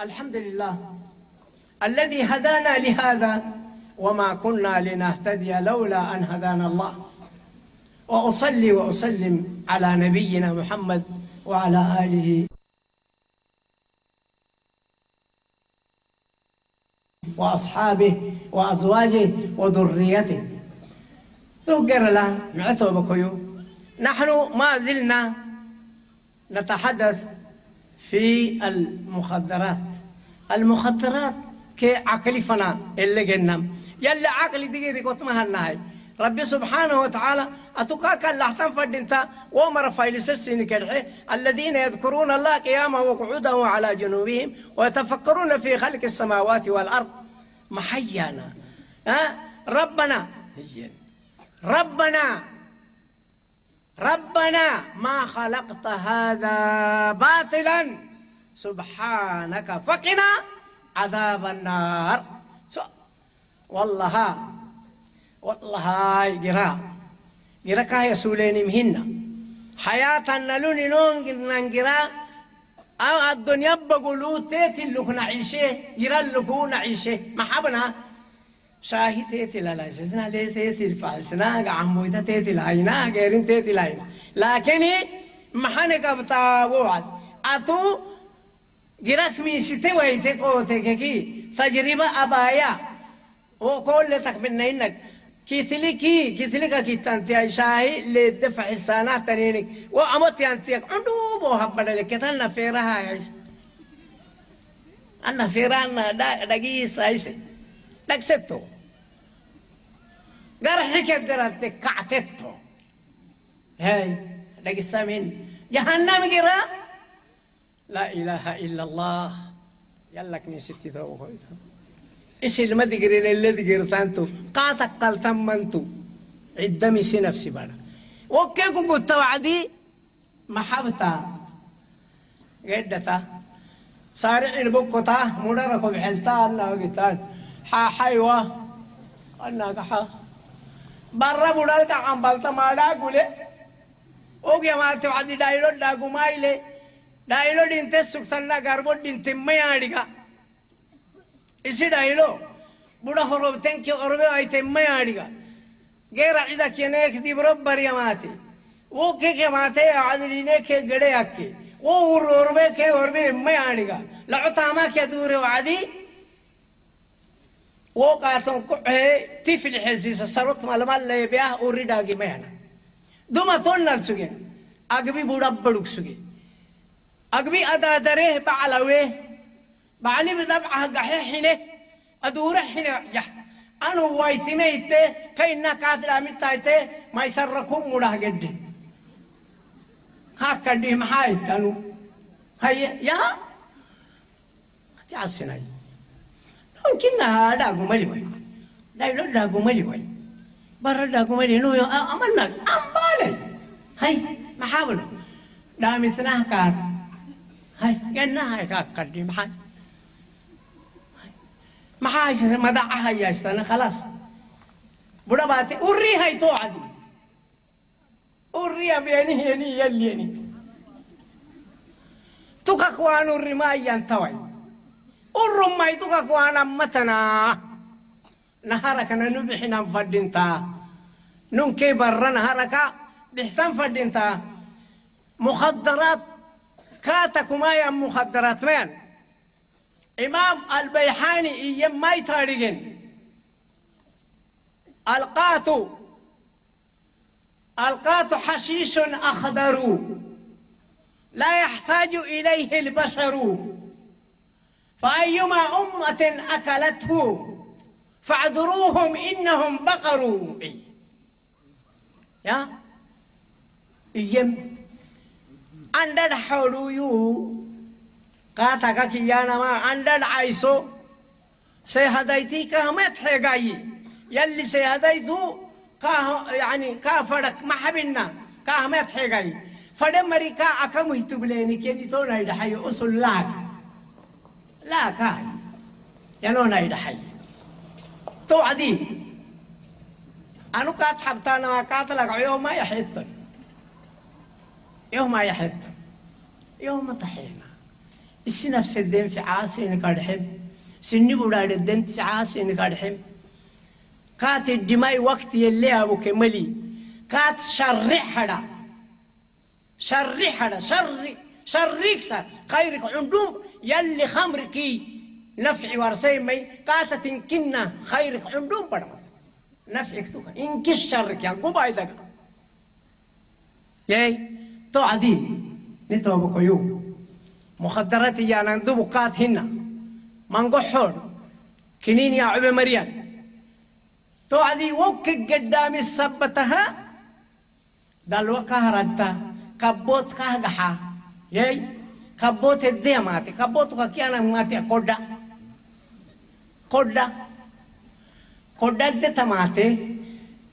الحمد لله الذي هدانا لهذا وما كنا لنهتدي لولا أن هدانا الله. وأصلي وأسلم على نبينا محمد وعلى آله. وأصحابه وأزواجه وذريته. ذكر له معتو بكيو نحن ما زلنا نتحدث في المخدرات. المخدرات كي عقلي فنا اللي جنم يلا عقلي دقيقة قط ما هالنهاي ربي سبحانه وتعالى أتوكاك اللحتن فدنتا ومر فايلس السين كرحي الذين يذكرون الله قياما وقعودا وعلى جنوبهم ويتفكرون في خلق السماوات والأرض. محيانا ها؟ ربنا. ربنا. ربنا ما خلقت هذا باطلا. سبحانك فقنا عذاب النار. والله والله هاي جرا جرا كاي سولين مهنا حياة نلون نون ننجرا أو الدنيا بقولوا تيتي لك نعيشه جرا لكو نعيشه محبنا شاهي تيتي لا لا سيدنا ليه تيتي الفاسنا عمو إذا تيتي لاينا غيرين تيتي لاينا لكن محنك بتا وعد أتو جراك مي ستة ويتك أو تككي تجربة أبايا وكل تك من إنك كيثلكي كيثلك كي تنتي شاهي لدفع السانات تنينك وأموت ينتي عندو بو هبنا لك تلنا فيرها عيش أنا فيران دقيس عيش دق ستو قرحك درت كعتتو هاي دق السامين جهنم قرا لا إله إلا الله. يلك من ستي ثوب إيش اللي ما تقرين اللي تقرتانتو قاتك قلتم منتو عدمي سي نفسي بنا وكيكو قلت وعدي محبتا قدتا. سارع بكتا مدركو بحلتا أنا قلتان حا حيوة. أنا كحا برا بدالك عم بلتا ما دا قولي أوكي ما توعدي. دايلو داقو مايلي ડાયલો ડીનતે સુખતરના ગાર્બો ડીનતે મયાડીગા isi dhaylo budha horobtenki orbe ayte mayaadhiga geera cida keneek dibro baryamaate wo ke kemaate acadline ke gedhayakke wo urorbe ke orbe mayaadhiga lacutaama ke duure wacdi wo qaatan kuce tifilxelsiisa sarot malmalleebeah uridhaagi mayana duma tonnal suge agbi budha badhug suge أقمي أدا دريه بعلوه بعلم ذبعه قحيحنه أدورحنه جه أنا وايتني إتى كي نكاد رامي تايتة ما يسركم جدي، خاك كدي ما هايتنو هاي يا. تعسناي كنا هذا قملي وين لا يلا لا قملي وين برا لا قملي نو أملنا. أمبالي. هاي ما حاولوا لا مثلها كاتل. هاي هاي قدي محاي محاش مدعها يا استنا خلاص. بڑا بات اري هاي تو عدي اري بيني يني يليني توكا كوان اري ما ينتوي ارم ما توكا كوان متنا نهارك نبحنا فدنتا نون كي برا نهارك بحسن فدنتا مخدرات كاتك ما يا مخدرات مين إمام البيحاني إيام ما يتارجن القات القات حشيش أخضر لا يحتاج إليه البشر. فأيما أمة أكلته فاعذروهم إنهم بقروا. يا؟ إيام عند الحلو قاتا كيانا ما عندن عيسو سيهديتي كهمت حقاي يلي سيهديتو كاه يعني كافرك ما حبنا كهمت حقاي فدمري كا أكم يتبليني كني تو نايد حي أصل لاك لا كاي ينو نايد حي تو عدي أنو كات حبتانا ما كات لك يوم ما يحب يوم ما طحينا. إيش نفس الدين في عاصي نكارحب سني بولاد الدين في عاصي نكارحب كات الدماء وقت يلي أبو كملي كات شرح هذا شرح هذا شر شريك سر خيرك عندهم يلي خمرك نفعي ورسي مي قاتة كنا خيرك عندهم بدا. نفعك توك. إنك الشرك يا قبائلك ياي to adin ni tobakoyu مخدرات يا نندب قات هنا. من قحور كنين يا عبي مريم تو عدي وك قدام السبتها. دل وكهرتا كبوت كهدحا يي كبوت الدي ماتي. كبوت كيانا ماتي. كودا. كودا. كودا الدي تماتي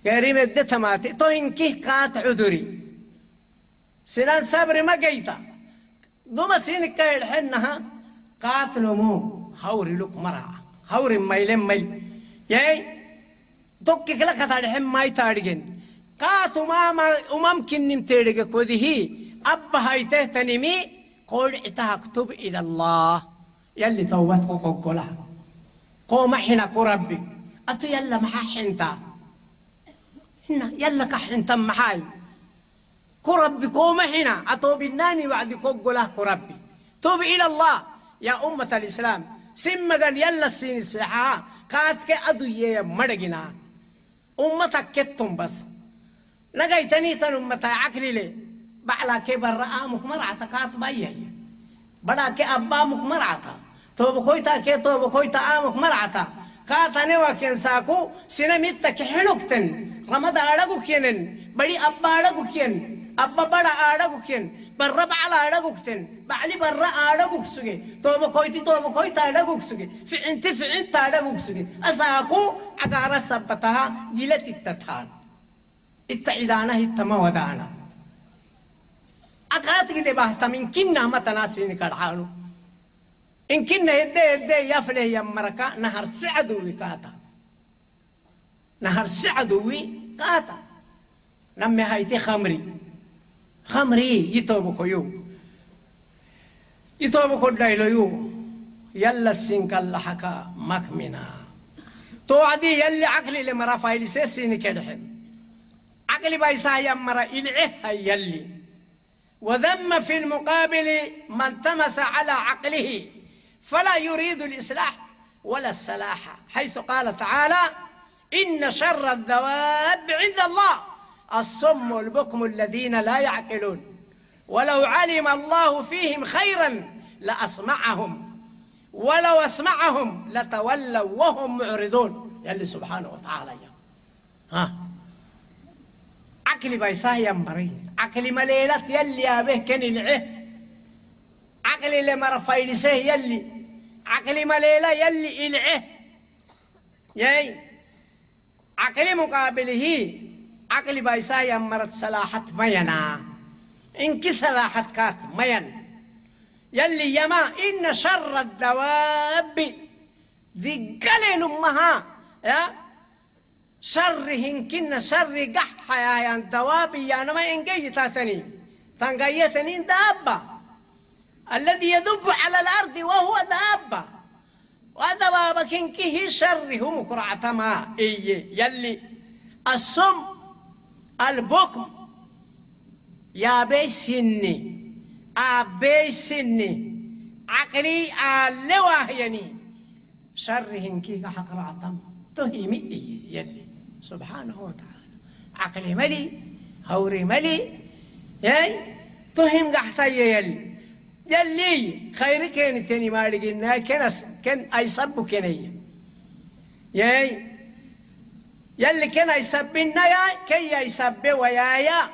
كريم الدي تماتي تو إنكي كات عذري سنان صبري ما قيتا. دوما سين كايد حنها قاتلوا مو هوري لك مرعى هوري ميلين ميل. ياي دوكي كلا كتاد حن ماي تارجن قاتو ما ما وممكن نمتيرك كوذي أبا هاي تهتنمي. قول اكتب إلى الله. يلي توبتك قولا قوم حين ربي أتو يلا محا حنتا. يلا كحنتا محاي. كربي كوما هنا. أتوب الناني بعد كوكولا كربي. توب إلى الله. يا أمة الإسلام. سمجن يلا السين السحاء كات كأدو يا مرجنا أمتك كتم بس. نجيتني تن أمة عقلي لي. بعلا كبر رآمك مرعتا كات بايه بدا كأبامك مرعتا. توب كويتا كي توب كويتا آمك مرعتا. كاتني وكن ساكو. سنميتك حلوكتن. رمضان أرغو كينن. بدي أبا أرغو كينن. أبا بڑا آڑا گوكين برا بعلا آڑا گوكتن بعلي برا آڑا گوكسوگي توبا كويتي توبا كويتا آڑا گوكسوگي في انت في انت آڑا گوكسوگي أساكو عقارة سبتها جلت التتان التعيدانا التما ودانا أقات كده بحتا من كنا ما تناسيني كرحانو إن كنا يدي يدي يفله يمركا نهر سعدوي كاتا نهر سعدوي كاتا نمي هايتي خمري دايلو يو. يلا السين كلا حكا مكمنا. توعدي يلي عقلي لمرا فايل سيسيني كدحن. عقلي بايسا يمرا إلعه يلي. وذم في المقابل من تمس على عقله. فلا يريد الإصلاح ولا السلاح حيث قال تعالى إن شر الدواب عند الله. الصم البكم الذين لا يعقلون. ولو علم الله فيهم خيرا لأسمعهم. ولو أسمعهم لتولوا وهم معرضون. يلي سبحانه وتعالى يا. ها؟ عقلي بيساه يا مري عقلي مليلة يلي يا به كن العه. عقلي لما رفايلسه يلي. عقلي مليلة يلي العه. ياي. عقلي مقابله. عقلي بايسايا مرت سلاحة مينا. إنك سلاحة كات مين يلي يما إن شر الدواب ذي قلن أمها. يا؟ شرهن كن شر قح يا الدواب يا نما إنجي تاتني. تنجيتني دابة الذي يذب على الأرض وهو دابة ودوابك إنكه شر هم كرعة ما. إيه يلي السم البكم. يا بيسني أبيسني عقلي اللواه يعني شرهن كيك حقر عطم تهيمي يلي. سبحانه وتعالى. عقلي ملي هوري ملي. ياي تهم قحتي يلي. يلي خير كان ثاني ما لقينا كان كان أي صب كني ياي يلي كان يسبنا يا كي يسب ويا يا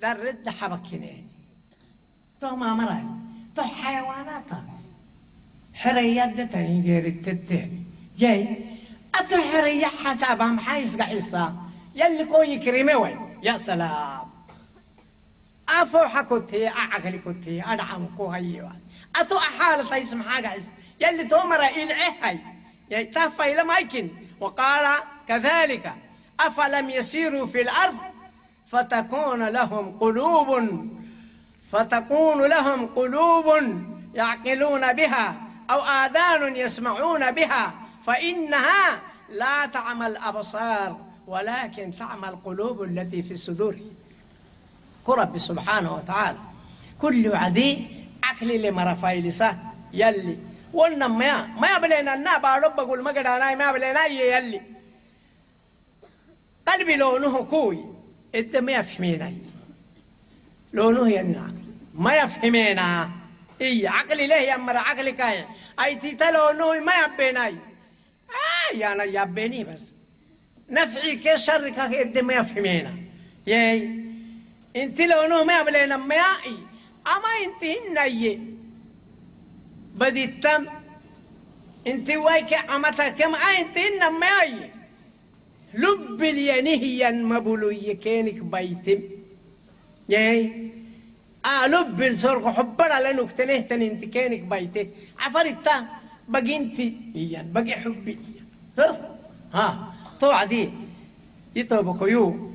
ذا الرد حبكنين تو ما مرأي تو حيوانات. حريات دتني غير التتين جاي. أتو حرية حسابهم حيس قحصة يلي كو يكرمي وين. يا سلام. أفو حكوتي أعقل كوتي أدعم كو هيوا أتو أحالة يسمع حاجة يلي تومر إلعي هاي. تفا إلى مايكن وقال كذلك أفلم يسيروا في الأرض فتكون لهم قلوب فتكون لهم قلوب يعقلون بها أو آذان يسمعون بها فإنها لا تعمى الأبصار ولكن تعمى القلوب التي في الصدور. كرب سبحانه وتعالى كل عدي عقل لما رفايلسا يلي ولنا ما ما يبلينا النا بارب بقول ما قد أنا ما يبلينا يلي. قلبي لونه كوي إنت ما يفهمينا لونه ينعقل ما يفهمينا. إيه عقلي ليه يا مرة عقلي كاي. أي تيتلو نوي ما يبيناي آه يا أنا يبيني بس. نفعي كشر كا إنت ما يفهمينا. ياي إنت لو نو ما يبلينا. ما يأي. أما إنت هنيي بدي التم إنت وايك عمتا كم إنت هنا ما يأي. لب الينهيا مبلوي كينك بيتم. ياي؟ لب السرق حبنا لانك تنهتن انت كانك بيته. بقي انت ايان بقي حبي. ايان ها طوع دي. يطوب كيو.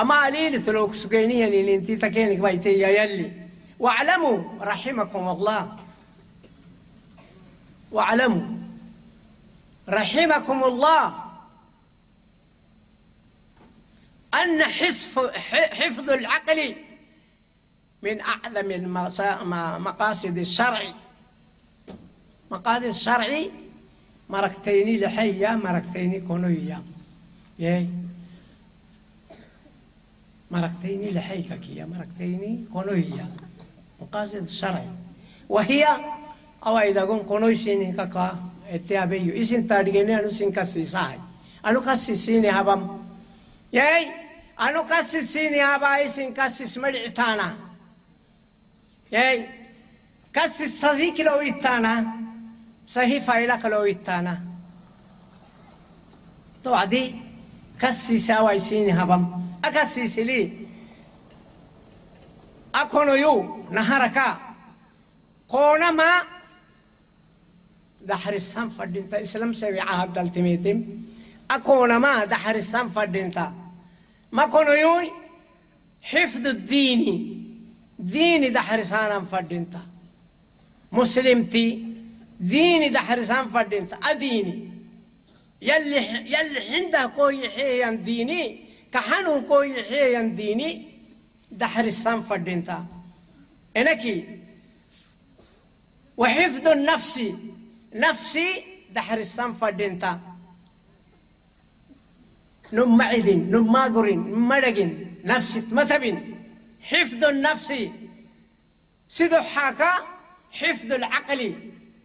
أما عليل سلوك سكينيا اللي انت تكينك بيته يا يلي. واعلموا رحمكم الله. واعلموا رحمكم الله. أن حفظ العقل من أعظم مقاصد الشرع. مقاصد الشرع مركتيني لحية مركتيني كونوية ياي مركتيني لحيك كيا مركتيني كونوية مقاصد الشرع. وهي أو إذا كون كونوي سيني كاكا اتيابيو إسين تارجيني أنو سين كسي ساي أنو كسي سيني هبام. yey anu qasis siini habaayisin qasis madhicitaana yey qasis sasi kilo ittaana sahi fayla kalo ittaana towadi qasis awaysiini habam. Akasisili akonoyu naharaka. Qoonama daxrisan fadhinta islam sawicahadaltimitim akoonama daxrisan fadhinta ما كونو يو حفظ الديني. ديني دحرسان فردينتا. مسلمتي ديني دحرسان فردينتا. أديني. يلي يلي حنده كوي حيان ديني كحنو كوي حيان ديني دحرسان فردينتا. إنكي. وحفظ النفس. نفسي دحرسان فردينتا. نم معدن نم ماغرين نم مرقين نفسي متبين حفظ النفس سيدو حاكا حفظ العقل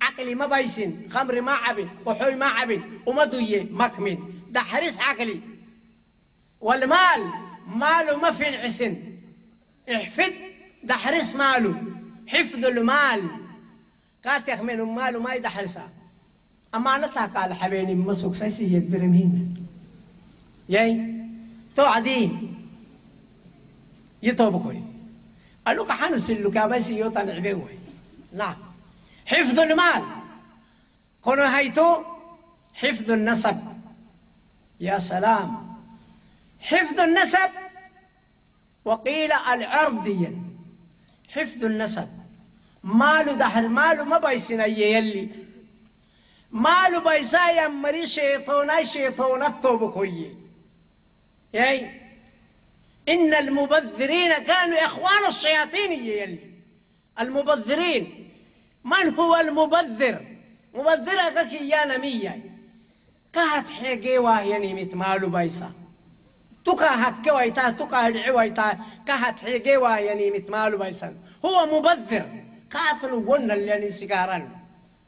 عقلي ما بايسين خمر ما عبن وحوي ما عبن وما دوية مكمن ده حريص عقلي والمال ماله ما في العسن احفظ ده حريص ماله حفظ المال كاتيخ من ماله ما يدحرسها أما أنا قال حبيني مسوك سيسي يدرمين ياي توعدي يتوبكوي ألوك حانو سلوكا بس يوطن عبيوي نعم حفظ المال كونو هيتو حفظ النسب يا سلام حفظ النسب وقيل العرضيا حفظ النسب مالو دحر مالو ما بيسنا يلي مالو بيسايا مري شيطونا شيطونا التوبكوي ياي. إن المبذرين كانوا إخوان الشياطين يلي المبذرين. من هو المبذر؟ مبذر كي يا نمية كهت حيقي واهيني متمالو بايسا. تكا هكي وايتا تكا هدعي وايتا. كهت حيقي واهيني متمالو بايسا. هو مبذر. كاثن ون اللي سيجاران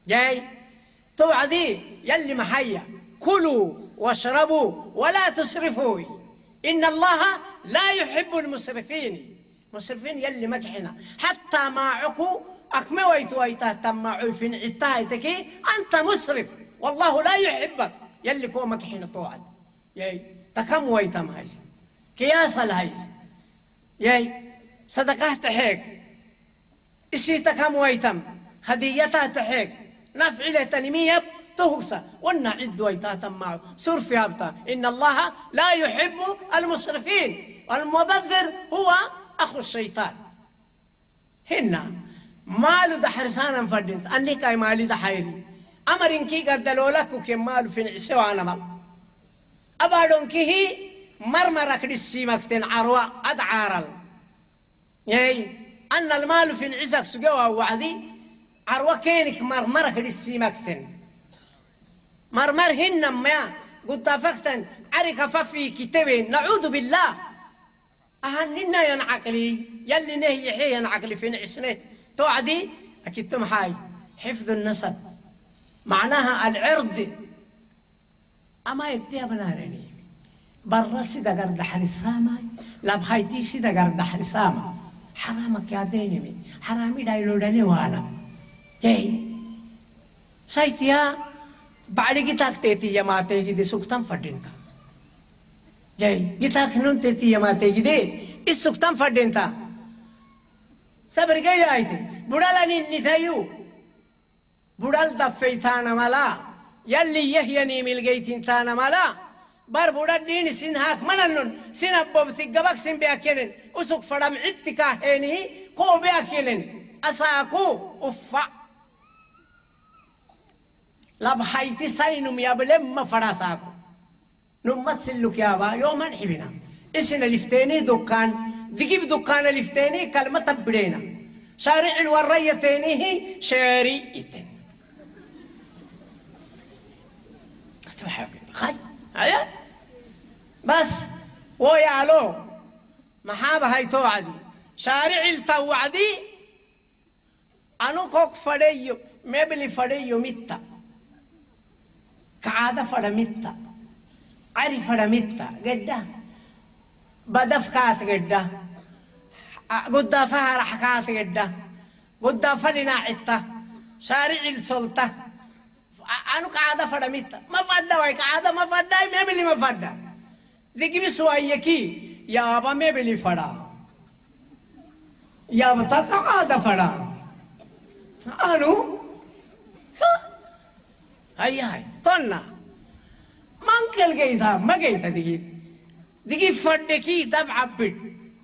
جاي توعدي يلي محيا. كلوا واشربوا ولا تسرفوا. إن الله لا يحب المسرفين. مسرفين يلي مكحنا حتى ما عكو أكمي ويتو ويتا تم عوفين عتايتكي أنت مسرف. والله لا يحبك. يلي كو مكحنا طوعد ياي تكم ويتم هايس كياس الهايس ياي صدقه تحيك. إشي تكم ويتم. هديتها تحيك. نفعله تنمية. تهوسا ونا عد معه سر في هبتا إن الله لا يحب المسرفين المبذر هو أخو الشيطان. هنا مالو دحرسانا فردنت. أني كاي مالي دحيري أمرين كي قدلوا لك كي مالو في نعسي وأنا مال أبادون كي هي مرمرة كدسي مكتن عروة أدعارل. ياي أن المال في نعسك سجوا وعدي. عروة كينك مرمرة كدسي مكتن مرمر هن ما قلت فكتن عرك ففي كتبين نعوذ بالله. أهننا ينعقلي. يلي نهي حي ينعقلي في نعسنه. توعدي؟ أكيد تم هاي. حفظ النسب. معناها العرض. أما يدي بنارني برا سيدا قرد حرسامة لا بهايتي سيدا قرد حرسامة حرامك يا ديني حرامي دايلو داني وأنا. جاي. سايتيا بعد جيتاك تيتي جماعتي جدي سكتم فردينتا جاي جيتاك نون تيتي جماعتي جدي السكتم فردينتا صبر gaya ayti budala ninni tayu budal daffeytaana mala yalli yahyani milgeytintaana mala bar budadhiini sin haak manannon sin abbobti gabak sin beakelen usuk fadam citti kaahenihi koo beakelen asaaku uffa labhayti saynum yablemma fada saaku nummat silluk yaaba yooman xibina isina lifteenii dukkaan دقيب دكان الفتيني كلمة تبرينا شارع الوريتينه شاريتين خي هيا. بس. ويعلو محابة هاي توعدي. شارع التوعدي. أنو كوك فديو. مبلي فديو ميتا. كعادة فدا ميتا عري فدا ميتا قدام بدف كات قدة قد فهر حكات قدة قد فلنا عتا شارع السلطة أنا قاعدة فرميت ما فدا ويك قاعدة ما فدا ما بلي ما فدا ذيك بسوايكي يا أبا ما بلي فدا يا بتا قاعدة فدا أنو هاي هاي طنا ما انكل جيتها ما جيتها دقيق دقي فردكي دبع بد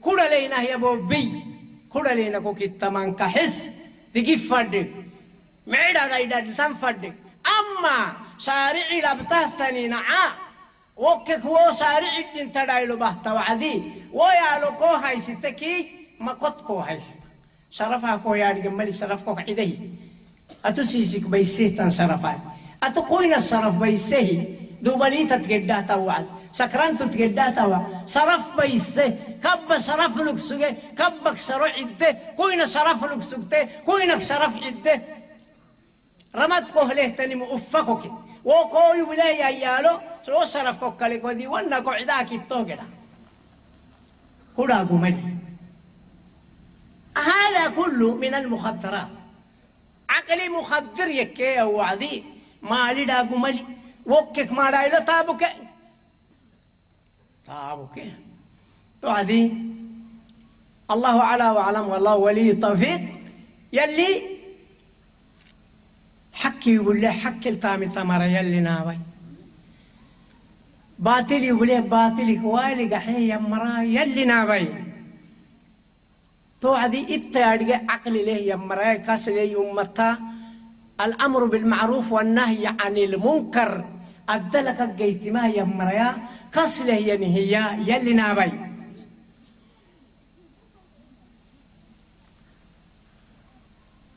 كودا لينا هي بوبي كودا لينا كو كتمان كحس دقي فردك معدا غيدا تم فردك أما شارعي لبتهتني نعا وكك وو شارعي دين تدايلو بحتا وعدي ويالو كو هاي ستكي ما قد كو هاي ست شرفها كو ياري جمالي شرف كو عدي أتو سيسيك بيسيه كوين الشرف بيسيه دوبليتا تقدا توعد سكرانت تقدا توا. صرف بيسه. كب صرف لك سجى كبك سرو عده. كوين صرف لك سجته كوينك صرف عده. رمت كهله تني مؤفكك وكوي ولايا يالو سو صرف كوكالي كودي وأنا قعداك التوغدا كودا قملي هذا كله من المخدرات. عقلي مخدر يكي أو عذي مالي دا قملي وكك ما رايلو تابوك تابوك تو عدي الله على وعلم والله ولي التوفيق يلي حكي يقول له حكي التامي تمر يلي ناوي باطل يقول له باطل كوالي قحي يمرا يلي ناوي تو عدي اتياري عقل له يمرا كاسلي أمتا الأمر بالمعروف والنهي عن المنكر. أدلك الجيت ما يمريا كسله ينهيا يلي نابي.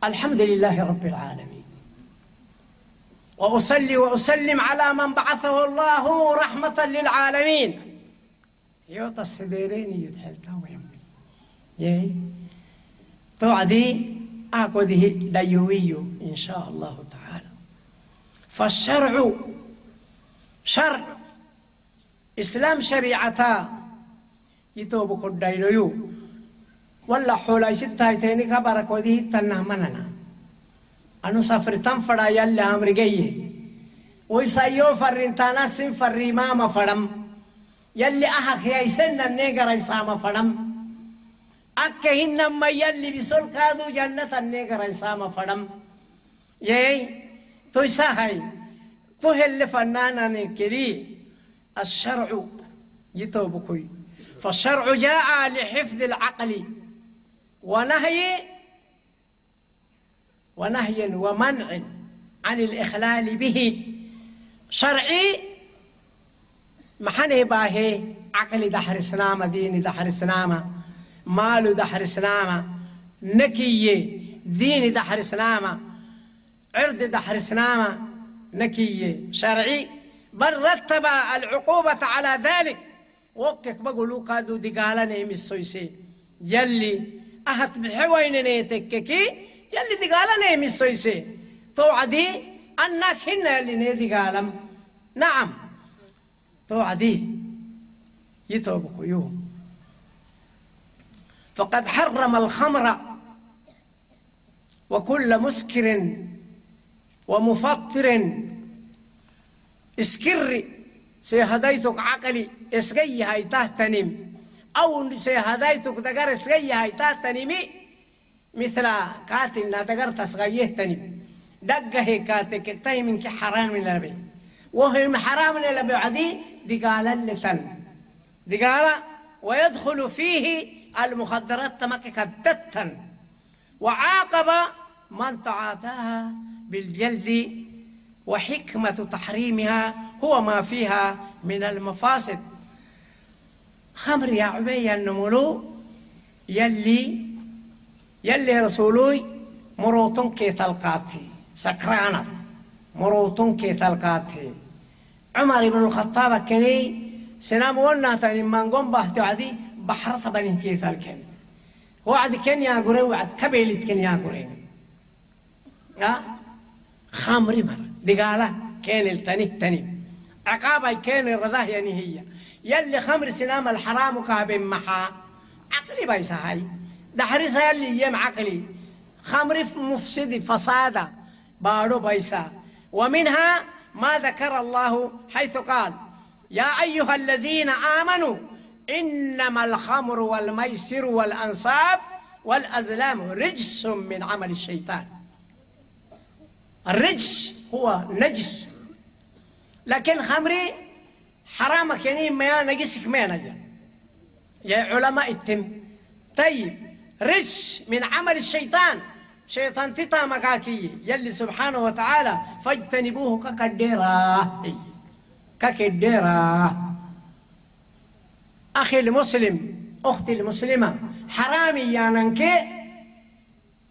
الحمد لله رب العالمين. وأصلي وأسلم على من بعثه الله رحمة للعالمين. يوطى السديرين يدحلتها ويمي يي توعدي أكوده ديوي إن شاء الله تعالى. فالشرع شر إسلام شريعتا يتوب كدايلو ولا حولا ستة تاني كبرك ودي تنا مننا. أنو سافر تنفرا يلا أمريكية ويسايو فرين تانا سن فري ماما فرم يلي أحك يا سن النيجر يسام فرم أكهن ما يلي بسول كادو جنة النيجر يسام فرم يي تو يساهي تهل فنانا كلي الشرع يتوبكوي فالشرع جاء لحفظ العقل. ونهي ونهي ومنع عن الإخلال به. شرعي محنه باهي عقل دحر سنامة دين دحر سنامة مال دحر سنامة نكية دين دحر سنامة عرض دحر سنامة نكية. شرعي بل رتب العقوبة على ذلك وكك بقولوا قادوا دقالا نيم السويسي. يلي أهت بحوين نيتككي يلي دقالا نيم السويسي. توعدي أنك هنا اللي نيدي قالم نعم. توعدي. يتوبك يوم. فقد حرم الخمر وكل مسكر ومفطر. اسكر سيهديتك عقلي اسقي هاي تهتنم أو سيهديتك دقر اسقي هاي تهتنمي مثل كاتل لا دقر تسغيه تنم دقه كاتك اكتهي منك حرام من البي وهم حرام من البي عدي دقالا لثن. دقالا ويدخل فيه المخدرات تمك كدتا وعاقب من تعاطاها بالجلد وحكمة تحريمها هو ما فيها من المفاسد. خمر يا عبي النملو يلي يلي رسولوي مروتون كي تلقاتي. سكرانا مروتون كي تلقاتي. عمر بن الخطاب كني سنام ونا تاني من قم بحتي عدي بحر طبعا كي تلقين وعد كن يا قرين وعد كبيلت كن يا قرين ها؟ خمري مر. دقالة كان التني تني عقابة كان الرضاه يعني هي يلي خمر سنام الحرام كابن محا. عقلي بايسا هاي دحرسها يلي يم عقلي. خمر مفسد فسادا. بارو بايسا ومنها ما ذكر الله حيث قال يا أيها الذين آمنوا إنما الخمر والميسر والأنصاب والأزلام رجس من عمل الشيطان. الرجس هو نجس. لكن خمري حرامك يعني ما نجسك ما نجا. يا علماء التم. طيب رجس من عمل الشيطان. شيطان تتا مكاكي يلي سبحانه وتعالى فاجتنبوه ككديرا ككديرا أخي المسلم أختي المسلمة حرامي يا ننكي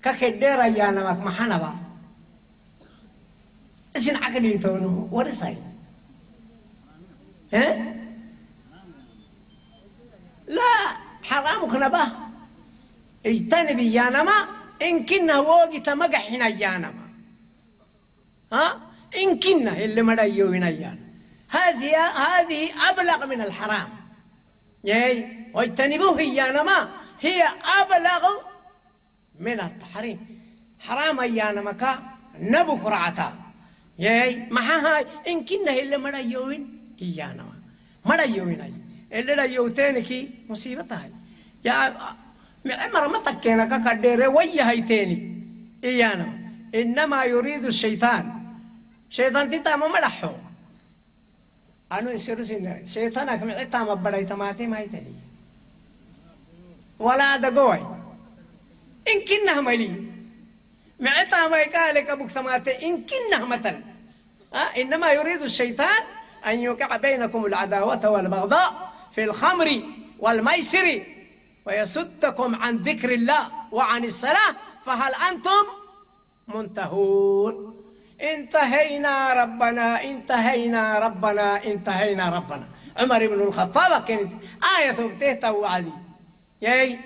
ككديرا يا نمك محنبا. إذن عقلي تونو ورساي ها لا حرامك نبه اجتنبي يا نما إن كنا مقحنا يا نما. ها؟ إن كنا اللي مدايو هنا هذه هذه أبلغ من الحرام. ياي واجتنبوه يا نما. هي أبلغ من التحريم. حرام يا نمكا. نبو فرعتا ياي ما هاي إن كنا اللي مدايوين إيانا مدايوين أي. اللي دايوتينكي مصيبة هاي. يا معمر ما تكينا ككدير ويا هيتيني إيانا إنما يريد الشيطان. شيطان تتا ما ملحو أنا يصير سنة شيطانك معتا ما بدأ تماتي ما يتني ولا دقوي إن كنا ملي معتا ما يقالك أبوك تماتي إن كنا أه؟ إنما يريد الشيطان أن يوقع بينكم العداوة والبغضاء في الخمر والميسر ويصدكم عن ذكر الله وعن الصلاة فهل أنتم منتهون انتهينا ربنا انتهينا ربنا انتهينا ربنا. عمر بن الخطاب كانت آية ثبتيه وعدي ياي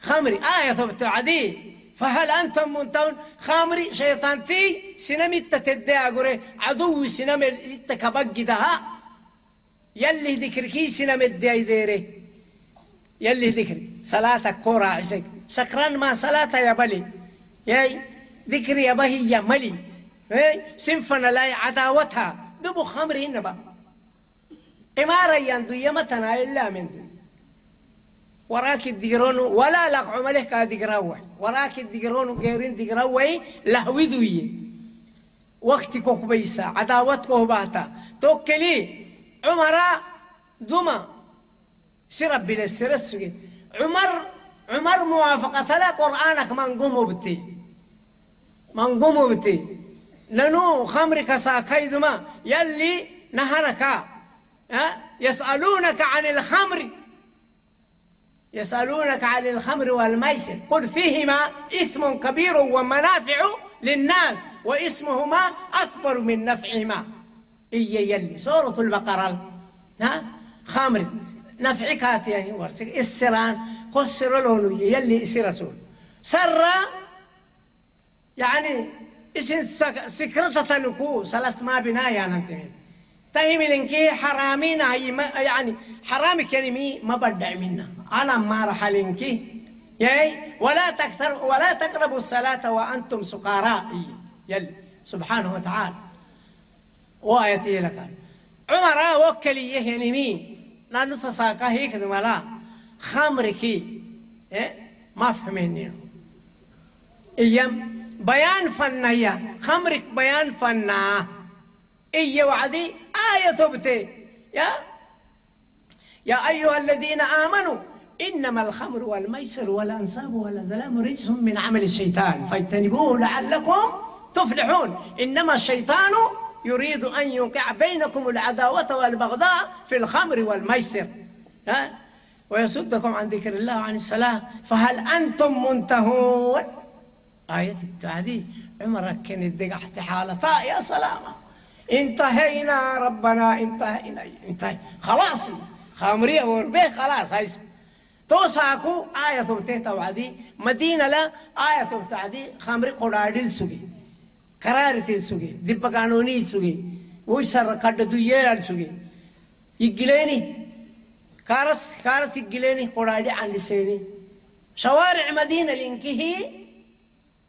خمري آية ثبت عدي فهل أنتم منتهون خامري شيطانتي سنمي تتدى أقول عدو سنمي التكبق دها يلي ذكركي سنمي الدي ديري يلي ذكري صلاة كورا عسك سكران ما صلاة يا بلي. ياي ذكري يا بهي يا ملي. ياي سنفنا لا عداوتها. دبو خمر إنبا إمارة يندو يمتنا إلا من دو. وراك الدقرون ولا لق عمله كا دقراوي وراك الدقرون غيرين دقراوي لهوذوي وقت كوكبيسا عداوت كوباتا توكلي عمر دما سرب بلا سرسوي عمر عمر موافقة لا قرآنك من قوم بتي من قمبتي ننو خمرك ساكيدما يلي نهرك يسألونك عن الخمر يسألونك عن الخمر والميسر قل فيهما إثم كبير ومنافع للناس واسمهما أكبر من نفعهما إي يلي سورة البقرة ها خمر نفع كاتي يعني ورسك السران قصر لونو يلي سيرتون سر يعني اسم سكرتة نكو ثلاث ما بنايا ننتهي تهم لنكي حرامين يعني حرامي كلمي ما بدع منا أنا ما راح لنكي ياي؟ ولا تكثر ولا تقربوا الصلاة وأنتم سقراء يل. سبحانه وتعالى. وآيتي لك. عمر وكلي يعني مين لا نتساقى هيك ولا خمركي إيه؟ ما فهميني. إيام. بيان فنيا خمرك بيان فنا. إيه وعدي. آية تبتي يا. يا أيها الذين آمنوا إنما الخمر والميسر والأنصاب والأزلام رجس من عمل الشيطان. فاجتنبوه لعلكم تفلحون. إنما الشيطان يريد أن يوقع بينكم العداوة والبغضاء في الخمر والميسر. ها؟ ويصدكم عن ذكر الله وعن الصلاة. فهل أنتم منتهون؟ آية التعدي. عمرك كانت دقحت حالة يا سلامة. انتهينا ربنا انتهينا انتهينا خلاص. خامرية وربيه خلاص. هاي توساكو آية تبتيتا وعدي مدينة لا آية تبتعدي خامري قرادل سوغي. قرارتي سوغي. دب قانوني سوغي. ويسر قد دوية سوغي. يجليني. كارث كارث يجليني. قرادي عن لسيني شوارع مدينة لينكي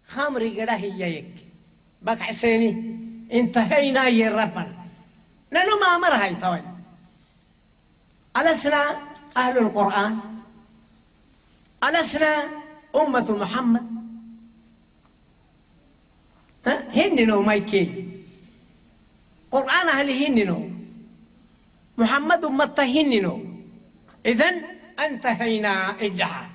خامري قدا هي يك. بك عسيني. انتهينا يا ربنا لأنه ما أمر هاي ألسنا أهل القرآن. ألسنا أمة محمد. هننو مايكي. قرآن أهل هننو محمد أمة هننو إذن انتهينا ادعى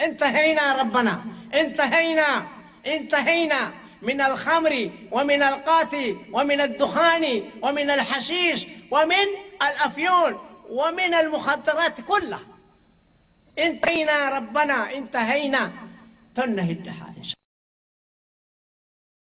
انتهينا ربنا. انتهينا انتهينا من الخمر ومن القات ومن الدخان ومن الحشيش ومن الأفيون ومن المخدرات كلها. انتهينا ربنا انتهينا. تنهي الدحال